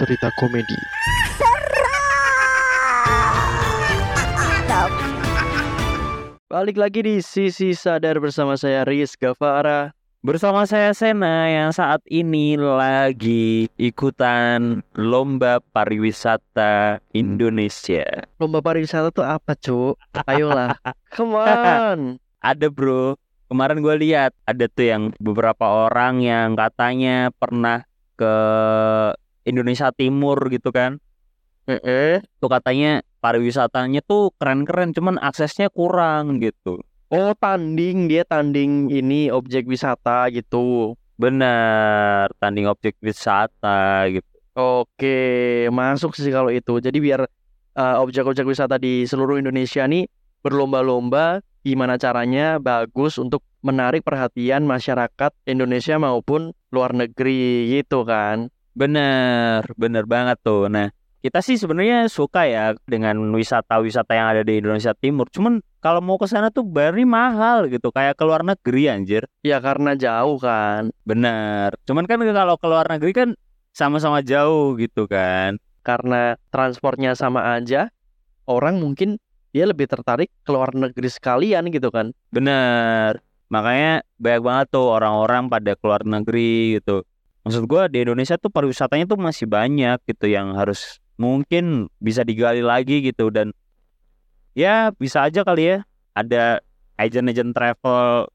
cerita komedi. Balik lagi di Sisi Sadar bersama saya Riz Gavara. Bersama saya Sena yang saat ini lagi ikutan lomba pariwisata Indonesia. Lomba pariwisata tuh apa, Cuk? Ayolah. Come on. Ada bro, kemarin gue lihat ada tuh yang beberapa orang yang katanya pernah ke Indonesia Timur gitu kan. Eh, Tuh katanya pariwisatanya tuh keren-keren, cuman aksesnya kurang gitu. Oh, tanding dia tanding ini objek wisata gitu. Bener, tanding objek wisata gitu. Oke, masuk sih kalau itu. Jadi biar uh, objek-objek wisata di seluruh Indonesia nih berlomba-lomba gimana caranya bagus untuk menarik perhatian masyarakat Indonesia maupun luar negeri gitu kan. Bener, bener banget tuh. Nah, kita sih sebenarnya suka ya dengan wisata-wisata yang ada di Indonesia Timur. Cuman kalau mau ke sana tuh bayarnya mahal gitu, kayak ke luar negeri anjir. Ya karena jauh kan. Bener. Cuman kan kalau ke luar negeri kan sama-sama jauh gitu kan. Karena transportnya sama aja, orang mungkin dia lebih tertarik ke luar negeri sekalian gitu kan. Bener. Makanya banyak banget tuh orang-orang pada ke luar negeri gitu. Maksud gua di Indonesia tuh pariwisatanya tuh masih banyak gitu yang harus mungkin bisa digali lagi gitu dan ya bisa aja kali ya ada agent-agent travel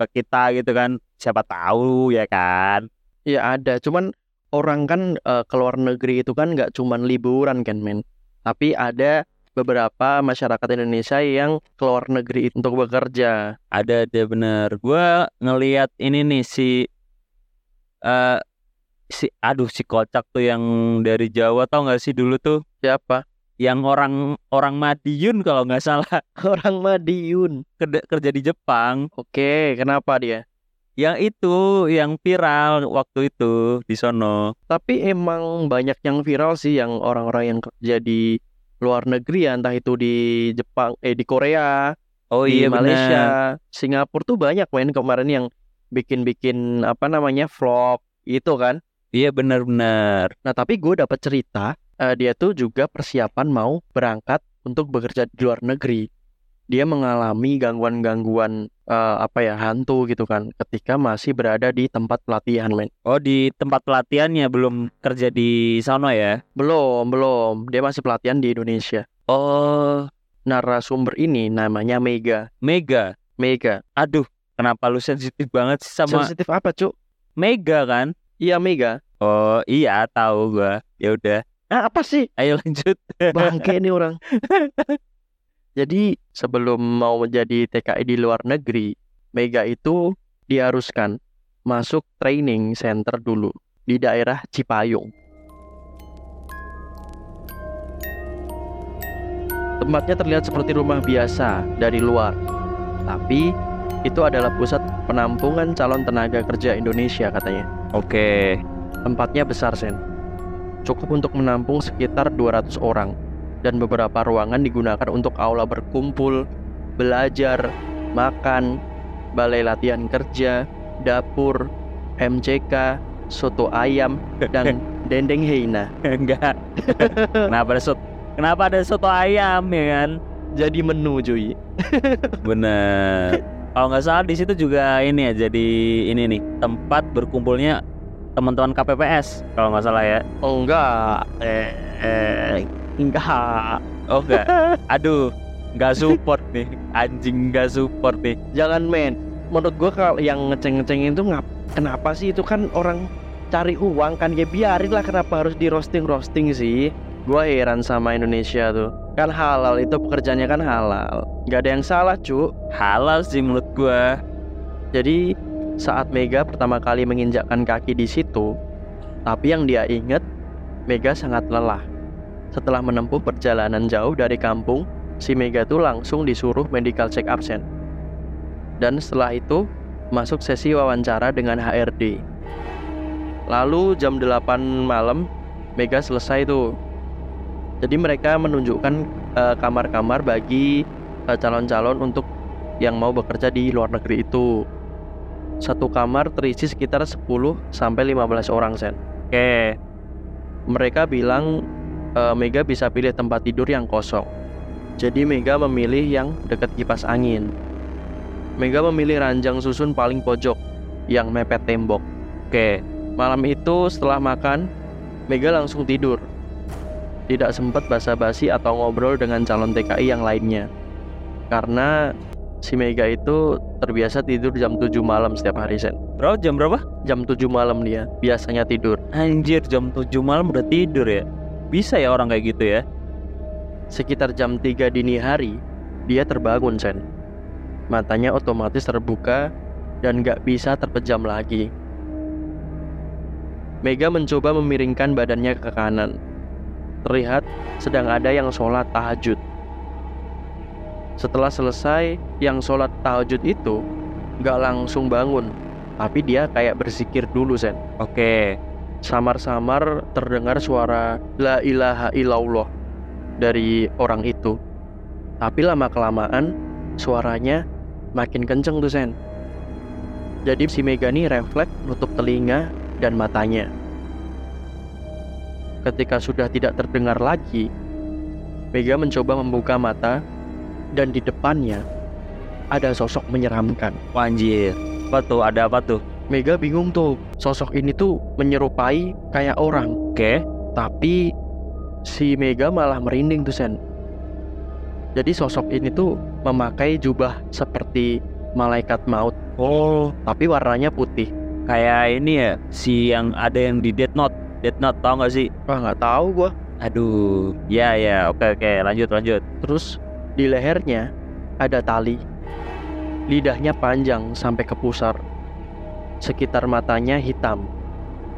ke kita gitu kan siapa tahu ya kan Ya ada, cuman orang kan uh, ke luar negeri itu kan nggak cuman liburan kan men. Tapi ada beberapa masyarakat Indonesia yang ke luar negeri untuk bekerja. ada ada bener gua ngelihat ini nih si eh si aduh si kocak tuh yang dari Jawa tau nggak sih dulu tuh Siapa? yang orang orang Madiun kalau nggak salah Orang Madiun. kerja, kerja di Jepang Oke, kenapa dia? yang itu yang viral waktu itu di sono Tapi emang banyak yang viral sih yang orang-orang yang kerja di luar negeri ya, entah itu di Jepang, eh di Korea, oh di iya Malaysia, benar Singapura tuh banyak men kemarin yang bikin-bikin apa namanya vlog itu kan. Iya benar-benar Nah tapi gue dapat cerita eh, dia tuh juga persiapan mau berangkat untuk bekerja di luar negeri. Dia mengalami gangguan-gangguan eh, apa ya hantu gitu kan ketika masih berada di tempat pelatihan men. oh di tempat pelatihannya belum kerja di sono ya Belum, belum. Dia masih pelatihan di Indonesia. oh Narasumber ini namanya Mega. Mega Mega. aduh kenapa lu sensitif banget sih sama Sensitif apa, Cuk? Mega kan Iya, Mega. oh iya tahu gua ya udah Ah, apa sih? ayo lanjut Bangke nih orang. Jadi sebelum mau menjadi TKI di luar negeri, Mega itu diharuskan masuk training center dulu di daerah Cipayung. Tempatnya terlihat seperti rumah biasa dari luar, tapi itu adalah pusat penampungan calon tenaga kerja Indonesia katanya. Oke, Tempatnya besar, Sen. Cukup untuk menampung sekitar 200 orang dan beberapa ruangan digunakan untuk aula berkumpul, belajar, makan, balai latihan kerja, dapur, MCK, soto ayam, dan dendeng heina. enggak. Kenapa ada soto? Kenapa ada soto ayam ya kan? Jadi menu cuy. Bener. Kalau nggak salah di situ juga ini ya jadi ini nih tempat berkumpulnya teman-teman KPPS kalau nggak salah ya. Oh enggak. Eh, eh enggak. Oh enggak. Aduh, nggak support nih. Anjing nggak support nih. Jangan men. Menurut gua kalau yang ngeceng-ngecengin itu ngap kenapa sih itu kan orang cari uang kan ya biarin lah kenapa harus di roasting roasting sih gua heran sama Indonesia tuh kan halal itu pekerjaannya kan halal nggak ada yang salah cu Halal sih menurut gua. jadi saat Mega pertama kali menginjakkan kaki di situ tapi yang dia ingat Mega sangat lelah setelah menempuh perjalanan jauh dari kampung si Mega tuh langsung disuruh medical check up sen dan setelah itu masuk sesi wawancara dengan HRD. Lalu jam 8 malam Mega selesai tuh. Jadi mereka menunjukkan eh, kamar-kamar bagi eh, calon-calon untuk yang mau bekerja di luar negeri itu. Satu kamar terisi sekitar 10 sampai 15 orang, Sen. Oke, Mereka bilang eh, Mega bisa pilih tempat tidur yang kosong. Jadi Mega memilih yang dekat kipas angin. Mega memilih ranjang susun paling pojok yang mepet tembok. Oke. Malam itu setelah makan, Mega langsung tidur. Tidak sempat basa-basi atau ngobrol dengan calon TKI yang lainnya. Karena si Mega itu terbiasa tidur jam 7 malam setiap hari, Sen. Bro, jam berapa? Jam 7 malam dia biasanya tidur. Anjir, jam 7 malam udah tidur ya. Bisa ya orang kayak gitu ya? Sekitar jam 3 dini hari, dia terbangun, Sen. Matanya otomatis terbuka dan gak bisa terpejam lagi. Mega mencoba memiringkan badannya ke kanan. Terlihat sedang ada yang sholat tahajud. Setelah selesai, yang sholat tahajud itu gak langsung bangun, tapi dia kayak bersikir dulu, Sen. Oke. Samar-samar terdengar suara La ilaha illallah dari orang itu. Tapi lama-kelamaan suaranya makin kenceng tuh Sen. Jadi si Mega nih refleks nutup telinga dan matanya. Ketika sudah tidak terdengar lagi, Mega mencoba membuka mata dan di depannya ada sosok menyeramkan. Wah, Anjir. Apa tuh? Ada apa tuh? Mega bingung tuh, sosok ini tuh menyerupai kayak orang, Oke. tapi si Mega malah merinding tuh Sen. Jadi sosok ini tuh memakai jubah seperti malaikat maut, Oh, tapi warnanya putih. kayak ini ya, si yang ada yang di Death Note. Death Note tau gak sih? Wah nggak tahu gua. Aduh, ya ya, oke oke, lanjut lanjut. Terus di lehernya ada tali. Lidahnya panjang sampai ke pusar. Sekitar matanya hitam,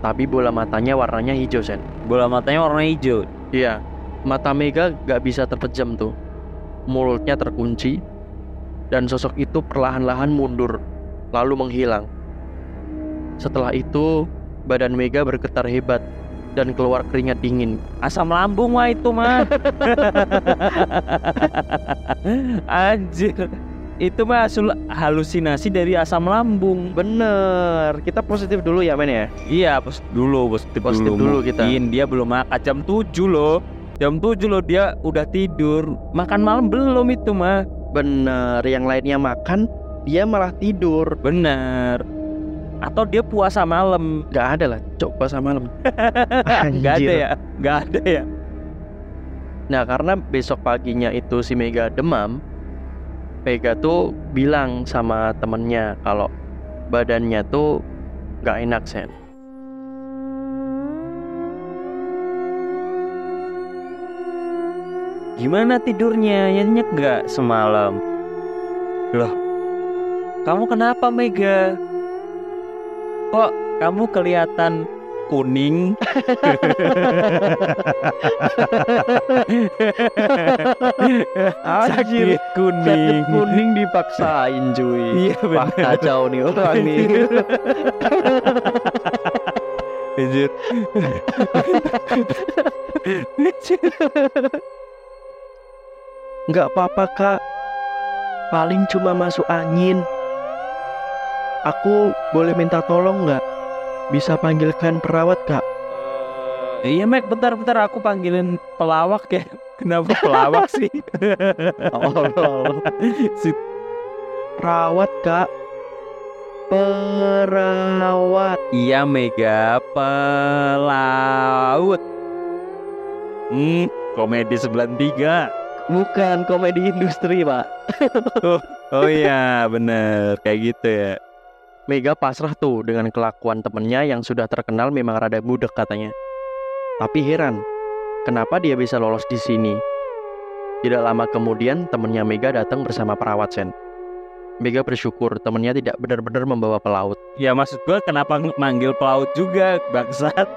tapi bola matanya warnanya hijau Sen. Bola matanya warna hijau. Iya, mata Mega gak bisa terpejam tuh. Mulutnya terkunci, dan sosok itu perlahan-lahan mundur, lalu menghilang. Setelah itu, badan Mega bergetar hebat dan keluar keringat dingin. Asam lambung mah itu mah. Anjir. Itu mah hasil halusinasi dari asam lambung. Bener, kita positif dulu ya men ya. Iya, pos dulu, positif, Positif dulu kita. Mungkin dia belum makan jam 7 loh. Jam 7 loh dia udah tidur. Makan malam belum itu mah. Bener, yang lainnya makan, dia malah tidur. Bener. Atau dia puasa malam. Gak ada lah, coba sama malam. Gak ada ya? Gak ada ya? Nah karena besok paginya itu si Mega demam Mega tuh bilang sama temennya kalau badannya tuh gak enak Sen Gimana tidurnya? Nyenyak nggak semalam? Loh, kamu kenapa Mega? Kok kamu kelihatan kuning? Sakit kuning. Sakit kuning dipaksain cuy Iya Wah bener. kacau nih orang nih Anjir. Gak apa-apa kak Paling cuma masuk angin Aku boleh minta tolong nggak? Bisa panggilkan perawat kak? Iya Mac, bentar-bentar aku panggilin pelawak ya. Kenapa pelawak sih? Allah Si- Perawat kak Perawat Iya Mega pelaut. Hmm, komedi 93. Bukan komedi industri pak Oh iya, bener kayak gitu ya. Mega pasrah tuh dengan kelakuan temennya yang sudah terkenal memang rada budek katanya. Tapi heran, kenapa dia bisa lolos di sini? Tidak lama kemudian temennya Mega datang bersama perawat Sen. Mega bersyukur temennya tidak benar-benar membawa pelaut. Ya maksud gue kenapa ng- manggil pelaut juga bangsat?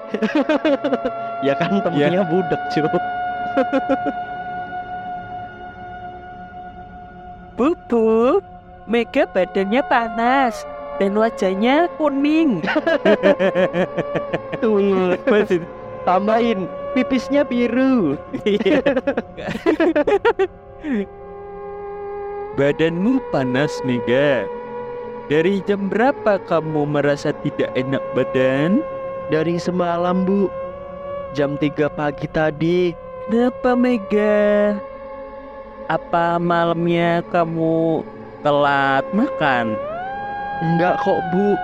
Ya kan temennya budek cuy. Bubu, Mega badannya panas dan wajahnya kuning. Tuh, Masih tambahin pipisnya biru. Iya. Badanmu panas nih, Ga. Dari jam berapa kamu merasa tidak enak badan? Dari semalam bu, jam 3 pagi tadi. Kenapa Mega? Apa malamnya kamu telat makan? Enggak kok bu,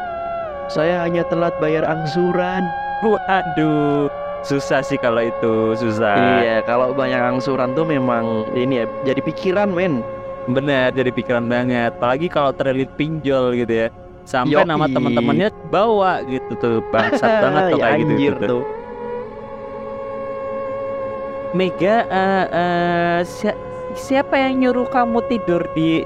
saya hanya telat bayar angsuran. Waduh, susah sih kalau itu susah. Iya, kalau banyak angsuran tuh memang ini ya jadi pikiran men. Bener, jadi pikiran banget. Apalagi kalau terlilit pinjol gitu ya. Sampai nama Yoi. teman-temannya bawa gitu tuh. Bangsat banget tuh Ya, kayak gitu, gitu tuh. Mega, eh, eh, si- siapa yang nyuruh kamu tidur di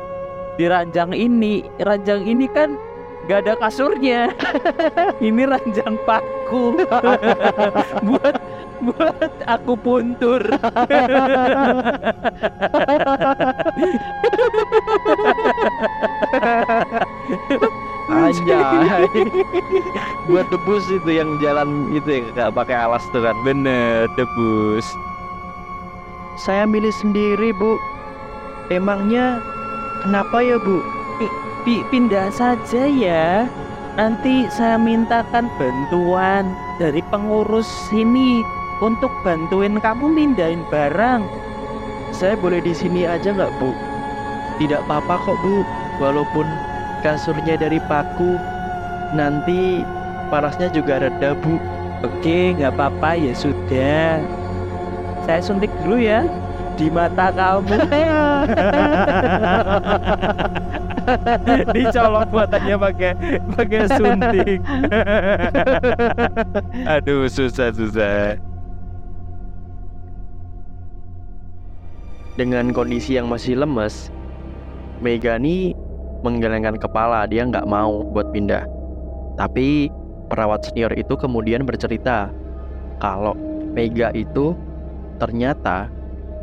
di ranjang ini? Ranjang ini kan gak ada kasurnya. ini ranjang paku. buat buat aku puntur. Anjay. Buat debus itu yang jalan itu ya nggak pakai alas tuh kan. Bener, debus. Saya milih sendiri bu. Emangnya kenapa ya bu? Pi- pindah saja ya. Nanti saya mintakan bantuan dari pengurus sini untuk bantuin kamu mindahin barang. Saya boleh di sini aja nggak bu? Tidak apa-apa kok bu. Walaupun kasurnya dari paku, nanti panasnya juga reda bu. Oke, nggak apa-apa ya sudah. Saya suntik dulu ya di mata kamu. Dicolok matanya pakai pakai suntik. Aduh, susah susah. Dengan kondisi yang masih lemes, Mega nih menggelengkan kepala. Dia nggak mau buat pindah. Tapi perawat senior itu kemudian bercerita kalau Mega itu ternyata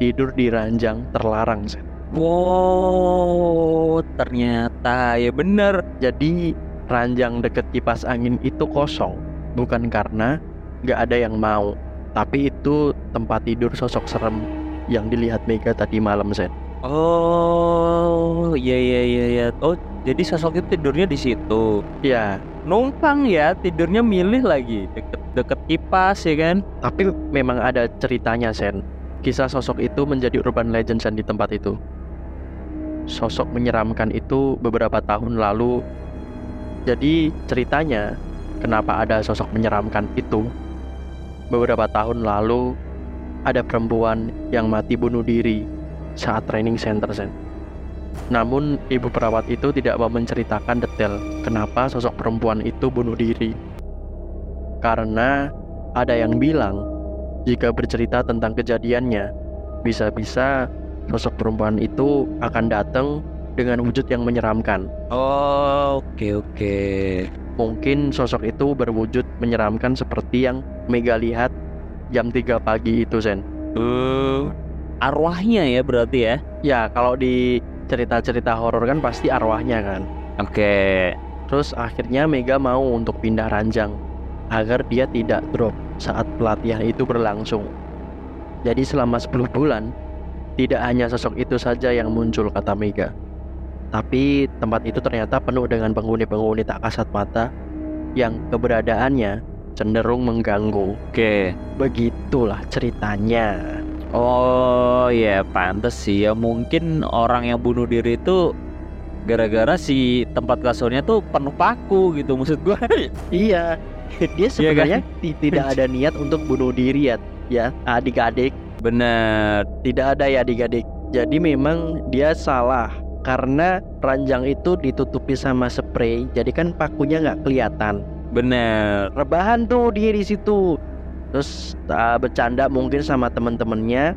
tidur di ranjang terlarang. Sen. Wow, ternyata ya bener. Jadi ranjang deket kipas angin itu kosong, bukan karena nggak ada yang mau, tapi itu tempat tidur sosok serem yang dilihat Mega tadi malam, Sen. Oh, iya iya iya iya. Oh, jadi sosok itu tidurnya di situ. Ya, Numpang ya, tidurnya milih lagi deket deket kipas ya kan? tapi memang ada ceritanya, Sen. Kisah sosok itu menjadi urban legend di tempat itu. Sosok menyeramkan itu beberapa tahun lalu. Jadi ceritanya, kenapa ada sosok menyeramkan itu? Beberapa tahun lalu ada perempuan yang mati bunuh diri saat training center Sen. Namun ibu perawat itu tidak mau menceritakan detail kenapa sosok perempuan itu bunuh diri. Karena ada yang bilang jika bercerita tentang kejadiannya, bisa-bisa sosok perempuan itu akan datang dengan wujud yang menyeramkan. Oh, oke oke. Mungkin sosok itu berwujud menyeramkan seperti yang Mega lihat jam 3 pagi itu, Zen. Uh, arwahnya ya berarti ya? Ya, kalau di cerita-cerita horor kan pasti arwahnya kan. Oke. Terus akhirnya Mega mau untuk pindah ranjang agar dia tidak drop saat pelatihan itu berlangsung. Jadi selama 10 bulan tidak hanya sosok itu saja yang muncul kata Mega. Tapi tempat itu ternyata penuh dengan penghuni-penghuni tak kasat mata yang keberadaannya cenderung mengganggu. Oke. Begitulah ceritanya. Oh ya pantes sih ya mungkin orang yang bunuh diri itu gara-gara si tempat kasurnya tuh penuh paku gitu maksud gua. Iya, dia kan? sebenarnya ti- tidak ada niat untuk bunuh diri ya, ya adik-adik. Bener. Tidak ada ya adik-adik. Jadi memang dia salah karena ranjang itu ditutupi sama spray, jadi kan pakunya nggak kelihatan. Bener. Rebahan tuh dia di situ. Terus ah, bercanda mungkin sama temen-temennya,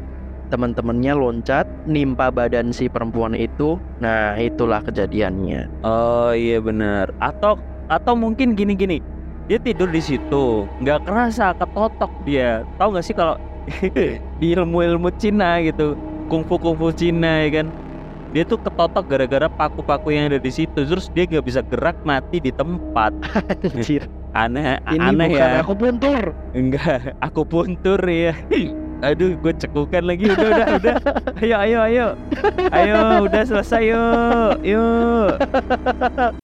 temen-temennya loncat, nimpa badan si perempuan itu. Nah itulah kejadiannya. Oh iya bener. Atau atau mungkin gini-gini. Dia tidur di situ, nggak kerasa ketotok dia. Tahu nggak sih kalau di ilmu-ilmu Cina gitu, kungfu kungfu Cina ya kan? Dia tuh ketotok gara-gara paku-paku yang ada di situ. Terus dia nggak bisa gerak mati di tempat. Anjir, Aneh, ini aneh bukan ya. aku puntur. Enggak, aku puntur ya. Aduh, gue cekukan lagi. Udah, udah, udah. Ayo, ayo, ayo. Ayo, udah selesai yuk. Yuk.